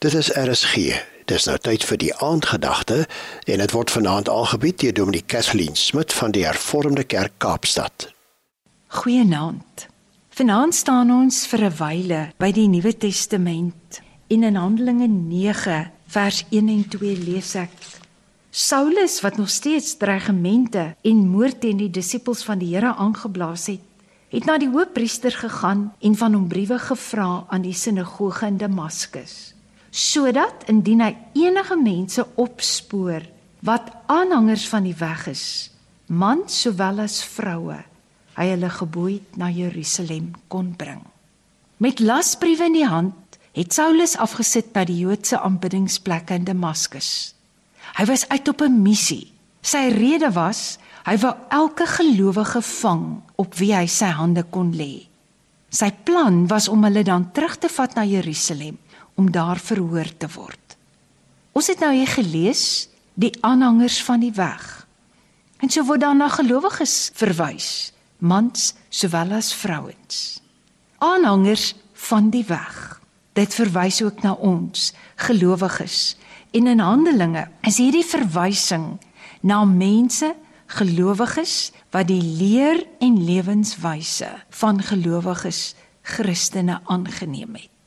Dit is RSG. Dis nou tyd vir die aandgedagte en dit word vanaand aangebied deur Dominee Kathleen Smit van die Hervormde Kerk Kaapstad. Goeienaand. Vanaand staan ons vir 'n wyle by die Nuwe Testament en in Handelinge 9 vers 1 en 2 lees ek: Saulus wat nog steeds dreigemente en moord teen die disippels van die Here aangeblaas het, het na die hoofpriester gegaan en van hom briewe gevra aan die sinagoge in Damaskus sodat indien hy enige mense opspoor wat aanhangers van die weg is, mans sowel as vroue, hy hulle geboei na Jerusalem kon bring. Met lasbriewe in die hand het Saulus afgesit by die Joodse aanbiddingsplekke in Damaskus. Hy was uit op 'n missie. Sy rede was hy wou elke gelowige vang op wie hy sy hande kon lê. Sy plan was om hulle dan terug te vat na Jerusalem om daar verhoor te word. Ons het nou hier gelees die aanhangers van die weg. En so word dan na gelowiges verwys, mans sowel as vrouens. Aanhangers van die weg. Dit verwys ook na ons gelowiges. En in Handelinge is hierdie verwysing na mense gelowiges wat die leer en lewenswyse van gelowiges Christene aangeneem het.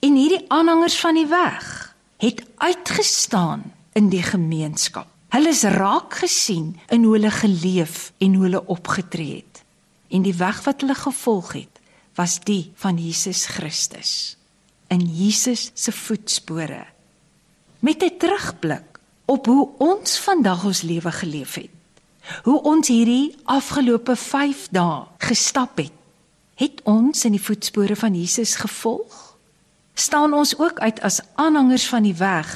En hierdie aanhangers van die weg het uitgestaan in die gemeenskap. Hulle is raak gesien in hoe hulle geleef en hoe hulle opgetree het. En die weg wat hulle gevolg het, was die van Jesus Christus. In Jesus se voetspore. Met 'n terugblik op hoe ons vandag ons lewe geleef het. Hoe ons hierdie afgelope 5 dae gestap het. Het ons in die voetspore van Jesus gevolg? Staan ons ook uit as aanhangers van die weg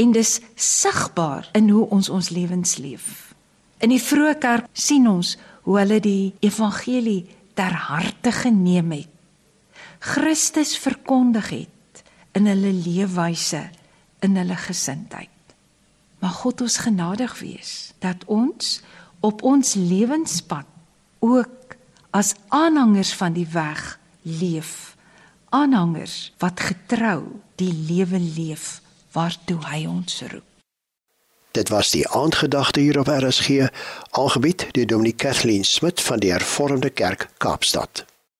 en dis sigbaar in hoe ons ons lewens leef. In die vroeë kerk sien ons hoe hulle die evangelie ter harte geneem het. Christus verkondig het in hulle leefwyse, in hulle gesindheid. Mag God ons genadig wees dat ons op ons lewenspad ook as aanhangers van die weg leef aanhangers wat getrou die lewe leef waartoe hy ons roep. Dit was die aandgedagte hier op RSG, aangebied deur Dominee Kathleen Smit van die Hervormde Kerk Kaapstad.